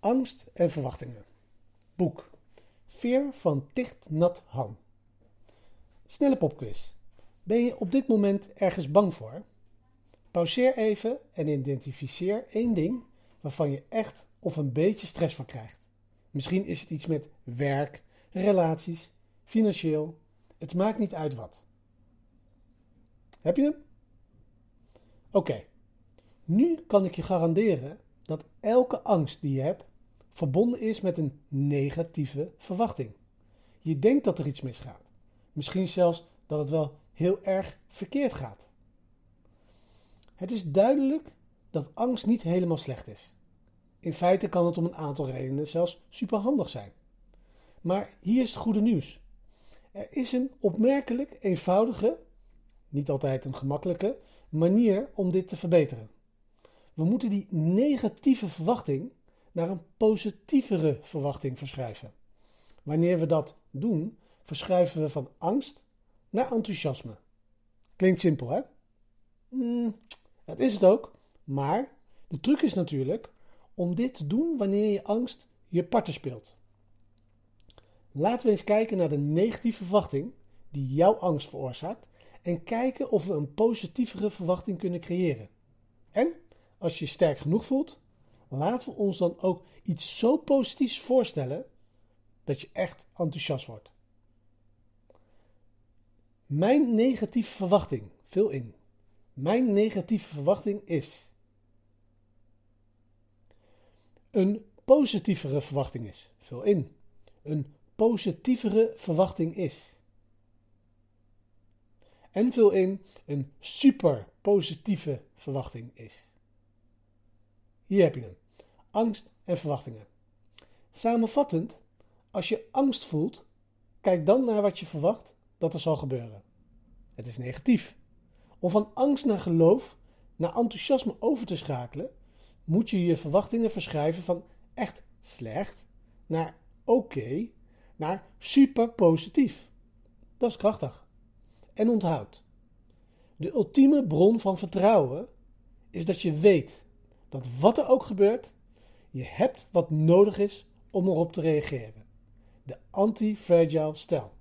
Angst en verwachtingen. Boek. Veer van Ticht Nat Han. Snelle popquiz. Ben je op dit moment ergens bang voor? Pauzeer even en identificeer één ding waarvan je echt of een beetje stress van krijgt. Misschien is het iets met werk, relaties, financieel. Het maakt niet uit wat. Heb je hem? Oké. Nu kan ik je garanderen dat elke angst die je hebt verbonden is met een negatieve verwachting. Je denkt dat er iets misgaat. Misschien zelfs dat het wel heel erg verkeerd gaat. Het is duidelijk dat angst niet helemaal slecht is. In feite kan het om een aantal redenen zelfs superhandig zijn. Maar hier is het goede nieuws. Er is een opmerkelijk eenvoudige, niet altijd een gemakkelijke, manier om dit te verbeteren. We moeten die negatieve verwachting naar een positievere verwachting verschuiven. Wanneer we dat doen, verschuiven we van angst naar enthousiasme. Klinkt simpel, hè? Mm, dat is het ook, maar de truc is natuurlijk om dit te doen wanneer je angst je parten speelt. Laten we eens kijken naar de negatieve verwachting die jouw angst veroorzaakt en kijken of we een positievere verwachting kunnen creëren. En als je je sterk genoeg voelt, laten we ons dan ook iets zo positiefs voorstellen dat je echt enthousiast wordt. Mijn negatieve verwachting, vul in. Mijn negatieve verwachting is. Een positievere verwachting is, vul in. Een positievere verwachting is. En vul in een super positieve verwachting is. Hier heb je hem. Angst en verwachtingen. Samenvattend, als je angst voelt, kijk dan naar wat je verwacht dat er zal gebeuren. Het is negatief. Om van angst naar geloof, naar enthousiasme over te schakelen, moet je je verwachtingen verschuiven van echt slecht naar oké naar super positief. Dat is krachtig. En onthoud, de ultieme bron van vertrouwen is dat je weet dat wat er ook gebeurt, je hebt wat nodig is om erop te reageren. De anti-fragile stijl.